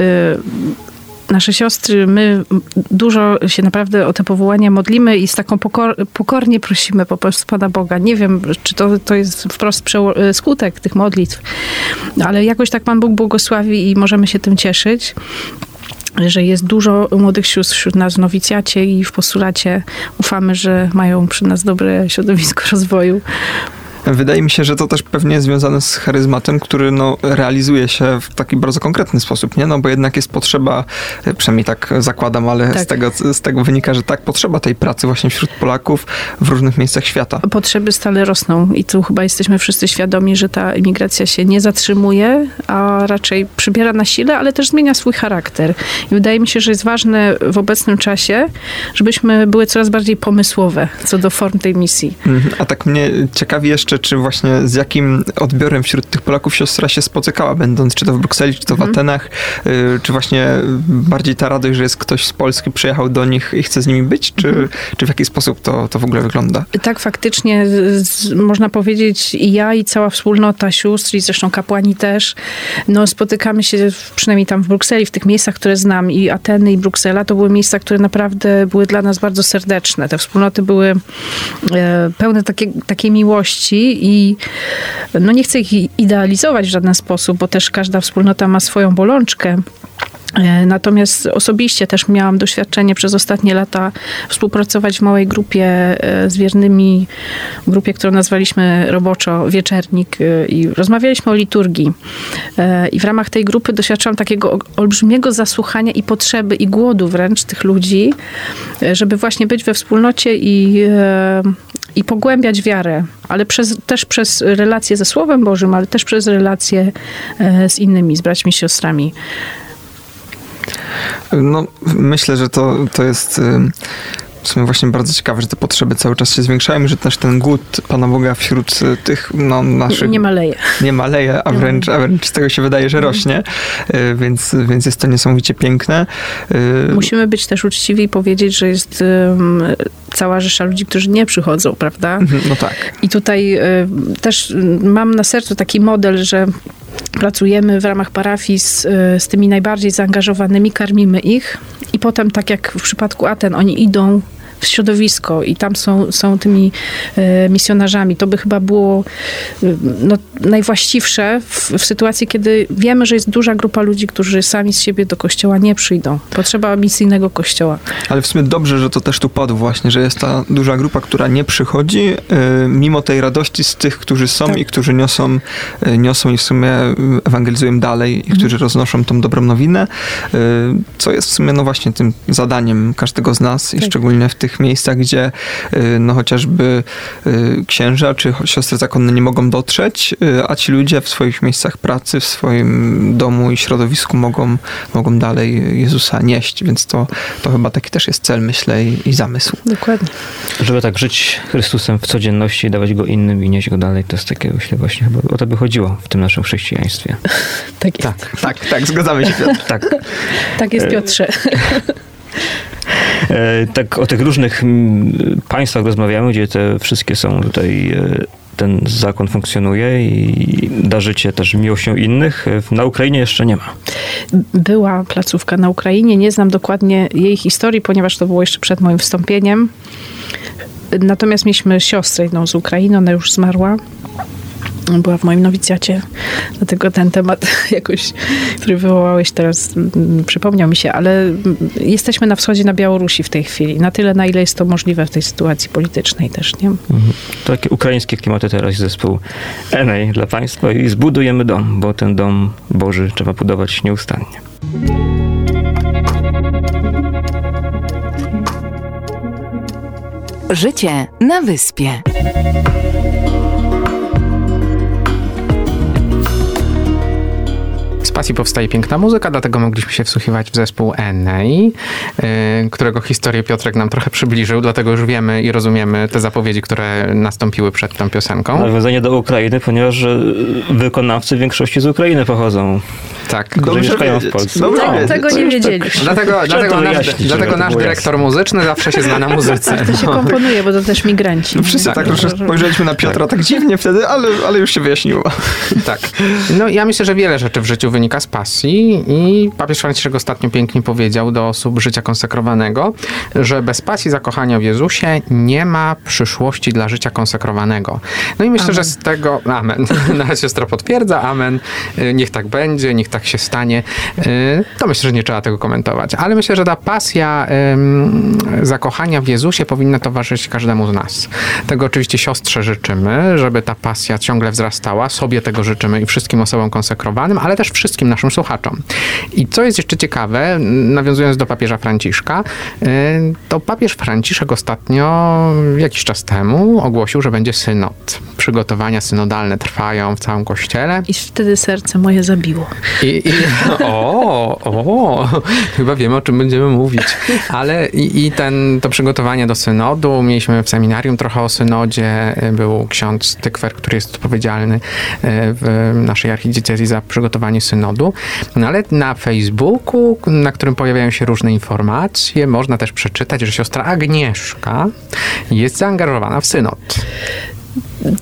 nasze siostry, my dużo się naprawdę o te powołania modlimy i z taką pokor, pokornie prosimy po prostu Pana Boga. Nie wiem, czy to, to jest wprost y, skutek tych modlitw, ale jakoś tak Pan Bóg błogosławi i możemy się tym cieszyć że jest dużo młodych sióstr wśród nas w nowicjacie i w postulacie. Ufamy, że mają przy nas dobre środowisko <laughs> rozwoju.
Wydaje mi się, że to też pewnie jest związane z charyzmatem, który no, realizuje się w taki bardzo konkretny sposób, nie? No bo jednak jest potrzeba, y, przynajmniej tak zakładam, ale
Tak.
Z, tego, z tego wynika, że tak, potrzeba tej pracy właśnie wśród Polaków w różnych miejscach świata.
Potrzeby stale rosną i tu chyba jesteśmy wszyscy świadomi, że ta imigracja się nie zatrzymuje, a raczej przybiera na sile, ale też zmienia swój charakter. I wydaje mi się, że jest ważne w obecnym czasie, żebyśmy były coraz bardziej pomysłowe co do form tej misji.
Mhm. A tak mnie ciekawi jeszcze, czy właśnie z jakim odbiorem wśród tych Polaków siostra się spotykała, będąc czy to w Brukseli, czy to w
Mhm.
Atenach, y, czy właśnie bardziej ta radość, że jest ktoś z Polski, przyjechał do nich i chce z nimi być, czy,
Mhm.
czy w jaki sposób to, to w ogóle wygląda?
Tak, faktycznie, z, można powiedzieć, i ja, i cała wspólnota sióstr, i zresztą kapłani też, no spotykamy się przynajmniej tam w Brukseli, w tych miejscach, które znam, i Ateny, i Bruksela, to były miejsca, które naprawdę były dla nas bardzo serdeczne. Te wspólnoty były e, pełne takie, takiej miłości i no nie chcę ich idealizować w żaden sposób, bo też każda wspólnota ma swoją bolączkę. E, Natomiast osobiście też miałam doświadczenie przez ostatnie lata współpracować w małej grupie e, z wiernymi, grupie, którą nazwaliśmy roboczo Wieczernik e, i rozmawialiśmy o liturgii. I w ramach tej grupy doświadczałam takiego olbrzymiego zasłuchania i potrzeby i głodu wręcz tych ludzi, żeby właśnie być we wspólnocie i, i pogłębiać wiarę, ale przez, też przez relacje ze Słowem Bożym, ale też przez relacje e, z innymi, z braćmi, siostrami.
No, myślę, że to, to jest w sumie właśnie bardzo ciekawe, że te potrzeby cały czas się zwiększają i że też ten głód Pana Boga wśród y, tych no, naszych
Nie maleje.
nie maleje, a wręcz, a wręcz z tego się wydaje, że rośnie, y, więc, więc jest to niesamowicie piękne. Y,
Musimy być też uczciwi i powiedzieć, że jest um, cała rzesza ludzi, którzy nie przychodzą, prawda?
No tak.
I tutaj też mam na sercu taki model, że pracujemy w ramach parafii z, y, z tymi najbardziej zaangażowanymi, karmimy ich i potem, tak jak w przypadku Aten, oni idą środowisko i tam są, są tymi e, misjonarzami, to by chyba było e, no, najwłaściwsze w, w sytuacji, kiedy wiemy, że jest duża grupa ludzi, którzy sami z siebie do kościoła nie przyjdą. Potrzeba misyjnego kościoła.
Ale w sumie dobrze, że to też tu padło właśnie, że jest ta duża grupa, która nie przychodzi, y, mimo tej radości z tych, którzy są
Tak.
i którzy niosą, niosą i w sumie ewangelizują dalej i
Mhm.
którzy roznoszą tą dobrą nowinę, co jest w sumie no właśnie tym zadaniem każdego z nas i
Tak.
szczególnie w tych miejscach, gdzie y, no chociażby y, księża czy siostry zakonne nie mogą dotrzeć, y, a ci ludzie w swoich miejscach pracy, w swoim domu i środowisku mogą, mogą dalej Jezusa nieść, więc to, to chyba taki też jest cel, myślę, i, i zamysł.
Dokładnie.
Żeby tak żyć Chrystusem w codzienności, dawać go innym i nieść go dalej, to jest takie, myślę, właśnie chyba o to by chodziło w tym naszym chrześcijaństwie.
Tak jest.
Tak, tak, tak, zgadzamy się, Piotr.
Tak.
Tak jest, Piotrze. <laughs>
E, tak o tych różnych mm, państwach rozmawiamy, gdzie te wszystkie są tutaj, e, ten zakon funkcjonuje i darzycie też miłością innych. E, Na Ukrainie jeszcze nie ma.
Była placówka na Ukrainie. Nie znam dokładnie jej historii, ponieważ to było jeszcze przed moim wstąpieniem. Natomiast mieliśmy siostrę jedną z Ukrainy, ona już zmarła. Była w moim nowicjacie, dlatego ten temat <laughs> jakoś, który wywołałeś teraz, mm, przypomniał mi się, ale mm, jesteśmy na wschodzie, na Białorusi w tej chwili. Na tyle, na ile jest to możliwe w tej sytuacji politycznej też, nie?
To takie ukraińskie klimaty teraz zespół Enej dla Państwa i zbudujemy dom, bo ten dom Boży trzeba budować nieustannie.
Życie na wyspie.
Z pasji powstaje piękna muzyka, dlatego mogliśmy się wsłuchiwać w zespół Enei, yy, którego historię Piotrek nam trochę przybliżył, dlatego już wiemy i rozumiemy te zapowiedzi, które nastąpiły przed tą piosenką.
Nawiązanie do Ukrainy, ponieważ e, wykonawcy w większości z Ukrainy pochodzą,
Tak.
którzy mieszkają w. Polsce.
Dobrze
Tak,
wiedzieć.
tego nie wiedzieliśmy.
Dlatego, dlatego nasz, dlatego nasz dyrektor muzyczny zawsze się zna na muzyce.
To się komponuje, bo to też migranci.
No wszyscy tak, troszkę spojrzeliśmy na Piotra tak dziwnie wtedy, ale, ale już się wyjaśniło.
Tak. No ja myślę, że wiele rzeczy w życiu wynika z pasji i papież Franciszek ostatnio pięknie powiedział do osób życia konsekrowanego, że bez pasji zakochania w Jezusie nie ma przyszłości dla życia konsekrowanego. No i myślę,
Amen.
że z tego... Amen. <laughs> Nasza siostra potwierdza. Amen. Y, Niech tak będzie, niech tak się stanie. Y, To myślę, że nie trzeba tego komentować. Ale myślę, że ta pasja zakochania w Jezusie powinna towarzyszyć każdemu z nas. Tego oczywiście siostrze życzymy, żeby ta pasja ciągle wzrastała. Sobie tego życzymy i wszystkim osobom konsekrowanym, ale też wszystkim naszym słuchaczom. I co jest jeszcze ciekawe, nawiązując do papieża Franciszka, y, to papież Franciszek ostatnio, jakiś czas temu, ogłosił, że będzie synod. Przygotowania synodalne trwają w całym kościele.
I wtedy serce moje zabiło.
I, i, <laughs> o, o, chyba wiemy, o czym będziemy mówić. Ale i, i ten, to przygotowanie do synodu, mieliśmy w seminarium trochę o synodzie, był ksiądz Tykwer, który jest odpowiedzialny e, w naszej archidiecezji za przygotowanie synodu. No ale na Facebooku, na którym pojawiają się różne informacje, można też przeczytać, że siostra Agnieszka jest zaangażowana w synod.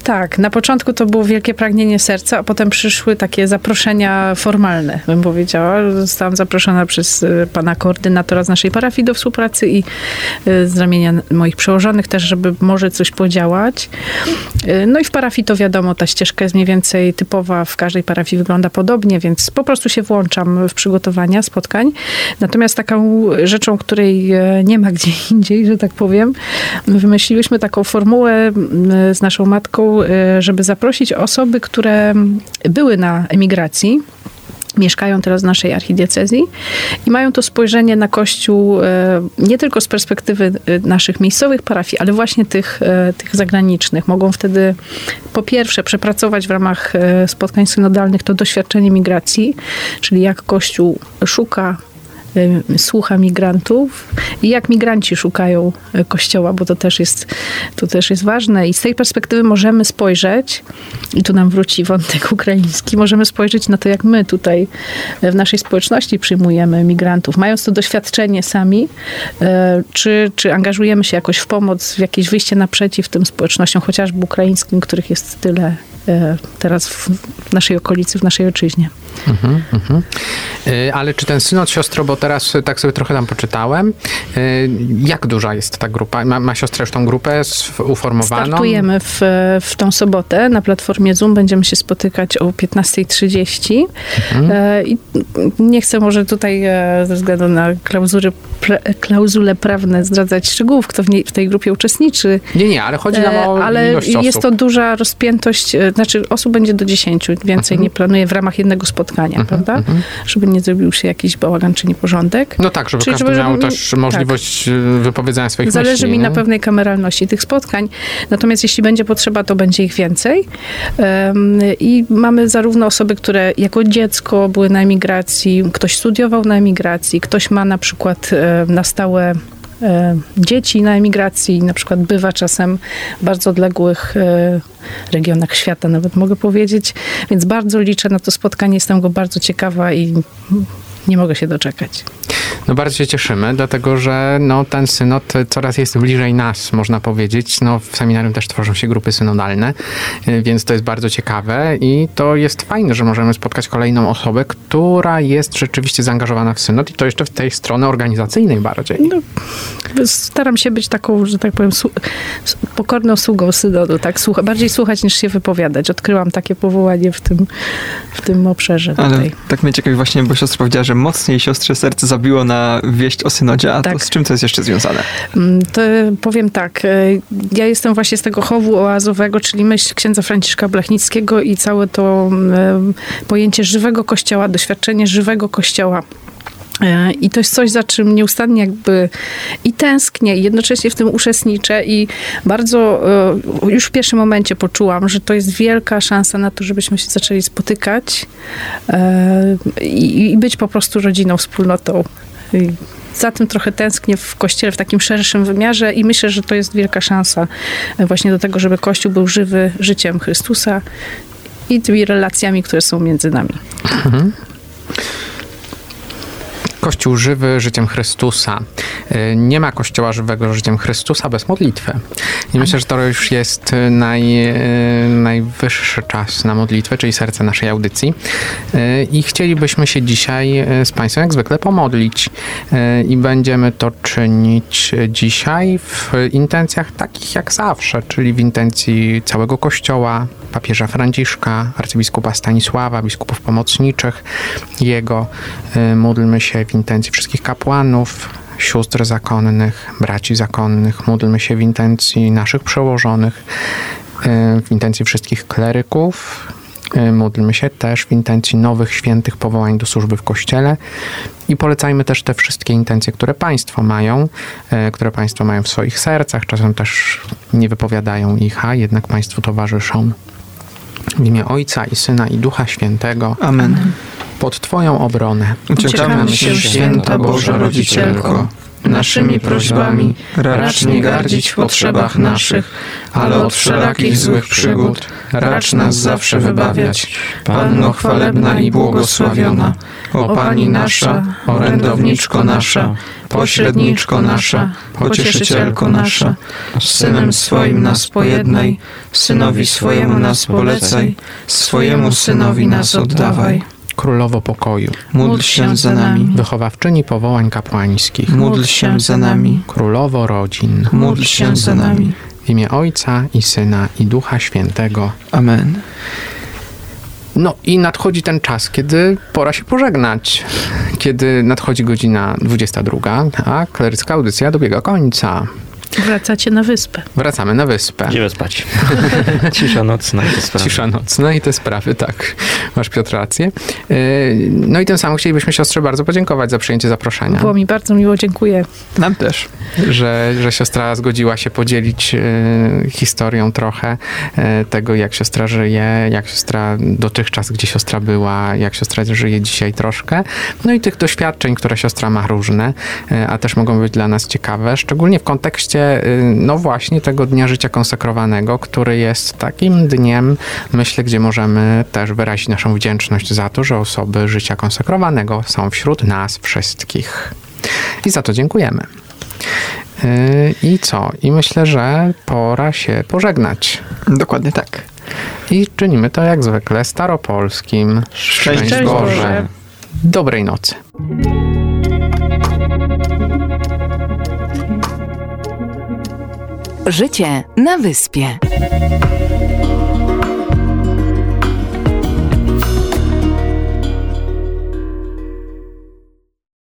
Tak, na początku to było wielkie pragnienie serca, a potem przyszły takie zaproszenia formalne, bym powiedziała. Zostałam zaproszona przez y, pana koordynatora z naszej parafii do współpracy i y, z ramienia moich przełożonych też, żeby może coś podziałać. Y, No i w parafii to wiadomo, ta ścieżka jest mniej więcej typowa, w każdej parafii wygląda podobnie, więc po prostu się włączam w przygotowania spotkań. Natomiast taką rzeczą, której e, nie ma gdzie <laughs> indziej, że tak powiem, wymyśliłyśmy taką formułę z naszą matką, e, żeby zaprosić osoby, które były na emigracji, mieszkają teraz w naszej archidiecezji i mają to spojrzenie na Kościół e, nie tylko z perspektywy e, naszych miejscowych parafii, ale właśnie tych, tych zagranicznych. Mogą wtedy po pierwsze przepracować w ramach spotkań synodalnych to doświadczenie migracji, czyli jak Kościół szuka y, słucha migrantów i jak migranci szukają y, kościoła, bo to też jest, to też jest ważne. I z tej perspektywy możemy spojrzeć, i tu nam wróci wątek ukraiński, możemy spojrzeć na to, jak my tutaj w naszej społeczności przyjmujemy migrantów, mając to doświadczenie sami, y, czy, czy angażujemy się jakoś w pomoc, w jakieś wyjście naprzeciw tym społecznościom, chociażby ukraińskim, których jest tyle e, teraz w naszej okolicy, w naszej ojczyźnie.
Mhm, mhm. Y, Ale czy ten synod siostro, bo teraz tak sobie trochę tam poczytałem, y, jak duża jest ta grupa? Ma, ma siostra już tą grupę uformowaną?
Startujemy w, w tą sobotę na platformie Zoom. Będziemy się spotykać o 15.30.
Mhm.
E, I nie chcę może tutaj e, ze względu na klauzury, pre, klauzule prawne zdradzać szczegółów, kto w, niej, w tej grupie uczestniczy.
Nie, nie, ale chodzi nam
E,
o
Ale jest
osób.
to duża rozpiętość, e, znaczy osób będzie do 10, więcej
Mhm.
nie planuję w ramach jednego spotkania, prawda? Żeby nie zrobił się jakiś bałagan czy nieporządek.
No tak, żeby
Czyli
każdy
żeby-
miał
żeby-
też możliwość y, wypowiedzenia swoich
Zależy
myśli.
mi
nie?
na pewnej kameralności tych spotkań. Natomiast jeśli będzie potrzeba, to będzie ich więcej. Em, I mamy zarówno osoby, które jako dziecko były na emigracji, ktoś studiował na emigracji, ktoś ma na przykład e, na stałe dzieci na emigracji, na przykład bywa czasem w bardzo odległych e, regionach świata, nawet mogę powiedzieć. Więc bardzo liczę na to spotkanie, jestem go bardzo ciekawa i nie mogę się doczekać.
No bardzo się cieszymy, dlatego że no, ten synod coraz jest bliżej nas, można powiedzieć. No, w seminarium też tworzą się grupy synodalne, y, więc to jest bardzo ciekawe i to jest fajne, że możemy spotkać kolejną osobę, która jest rzeczywiście zaangażowana w synod i to jeszcze w tej strony organizacyjnej bardziej.
No, staram się być taką, że tak powiem, pokorną sługą synodu, tak? Słucha, bardziej słuchać niż się wypowiadać. Odkryłam takie powołanie w tym, w tym obszarze
Ale
tutaj.
tak mnie ciekawi właśnie, bo siostra powiedziała, że mocniej siostrze serce zabiło na wieść o synodzie, a to
Tak.
z czym to jest jeszcze związane?
Mm, To powiem tak, e, ja jestem właśnie z tego chowu oazowego, czyli myśl księdza Franciszka Blachnickiego i całe to mm, pojęcie żywego kościoła, doświadczenie żywego kościoła. E, I to jest coś, za czym nieustannie jakby i tęsknię, i jednocześnie w tym uczestniczę i bardzo e, już w pierwszym momencie poczułam, że to jest wielka szansa na to, żebyśmy się zaczęli spotykać e, i, być po prostu rodziną, wspólnotą. Za tym trochę tęsknię w kościele w takim szerszym wymiarze i myślę, że to jest wielka szansa właśnie do tego, żeby Kościół był żywy życiem Chrystusa i tymi relacjami, które są między nami.
Kościół żywy życiem Chrystusa. Y, Nie ma Kościoła żywego życiem Chrystusa bez modlitwy. I myślę, że to już jest y, naj, y, najwyższy czas na modlitwę, czyli serce naszej audycji. I chcielibyśmy się dzisiaj z Państwem jak zwykle pomodlić. I będziemy to czynić dzisiaj w intencjach takich jak zawsze, czyli w intencji całego Kościoła, papieża Franciszka, arcybiskupa Stanisława, biskupów pomocniczych jego. Módlmy się w intencji wszystkich kapłanów, sióstr zakonnych, braci zakonnych. Módlmy się w intencji naszych przełożonych, y, w intencji wszystkich kleryków. Y, Módlmy się też w intencji nowych świętych powołań do służby w Kościele i polecajmy też te wszystkie intencje, które Państwo mają, y, które Państwo mają w swoich sercach, czasem też nie wypowiadają ich, a jednak Państwu towarzyszą. W imię Ojca i Syna i Ducha Świętego,
Amen.
pod Twoją obronę.
Uciekamy się, święta Boża Rodzicielko, naszymi prośbami racz nie gardzić w potrzebach naszych, ale od wszelakich złych przygód racz nas zawsze wybawiać. Panno chwalebna i błogosławiona, o Pani nasza, orędowniczko nasza, pośredniczko nasza, pocieszycielko nasza, z Synem swoim nas pojednaj, Synowi swojemu nas polecaj, swojemu Synowi nas oddawaj.
Królowo pokoju,
Módl się za nami,
wychowawczyni powołań kapłańskich,
módl się za nami,
królowo rodzin,
módl się za nami.
w imię Ojca i Syna i Ducha Świętego.
Amen.
No i nadchodzi ten czas, kiedy pora się pożegnać. Kiedy nadchodzi godzina 22, a klerycka audycja dobiega końca.
Wracacie na wyspę.
Wracamy na wyspę.
Idziemy spać. <laughs> Cisza nocna i te sprawy.
Cisza nocna i te sprawy, tak. Masz Piotr rację. Yy, No i tym samym chcielibyśmy siostrze bardzo podziękować za przyjęcie zaproszenia.
Było mi bardzo miło, dziękuję.
Nam też.
że, że siostra zgodziła się podzielić e, historią trochę e, tego, jak siostra żyje, jak siostra dotychczas, gdzie siostra była, jak siostra żyje dzisiaj troszkę. No i tych doświadczeń, które siostra ma różne, a też mogą być dla nas ciekawe, szczególnie w kontekście, e, no właśnie tego dnia życia konsekrowanego, który jest takim dniem, myślę, gdzie możemy też wyrazić naszą wdzięczność za to, że osoby życia konsekrowanego są wśród nas wszystkich. I za to dziękujemy. Yy, I co? I myślę, że pora się pożegnać.
Dokładnie tak.
I czynimy to jak zwykle staropolskim.
Szczęść
Szczęść
Boże.
Boże.
Dobrej nocy.
Życie na wyspie.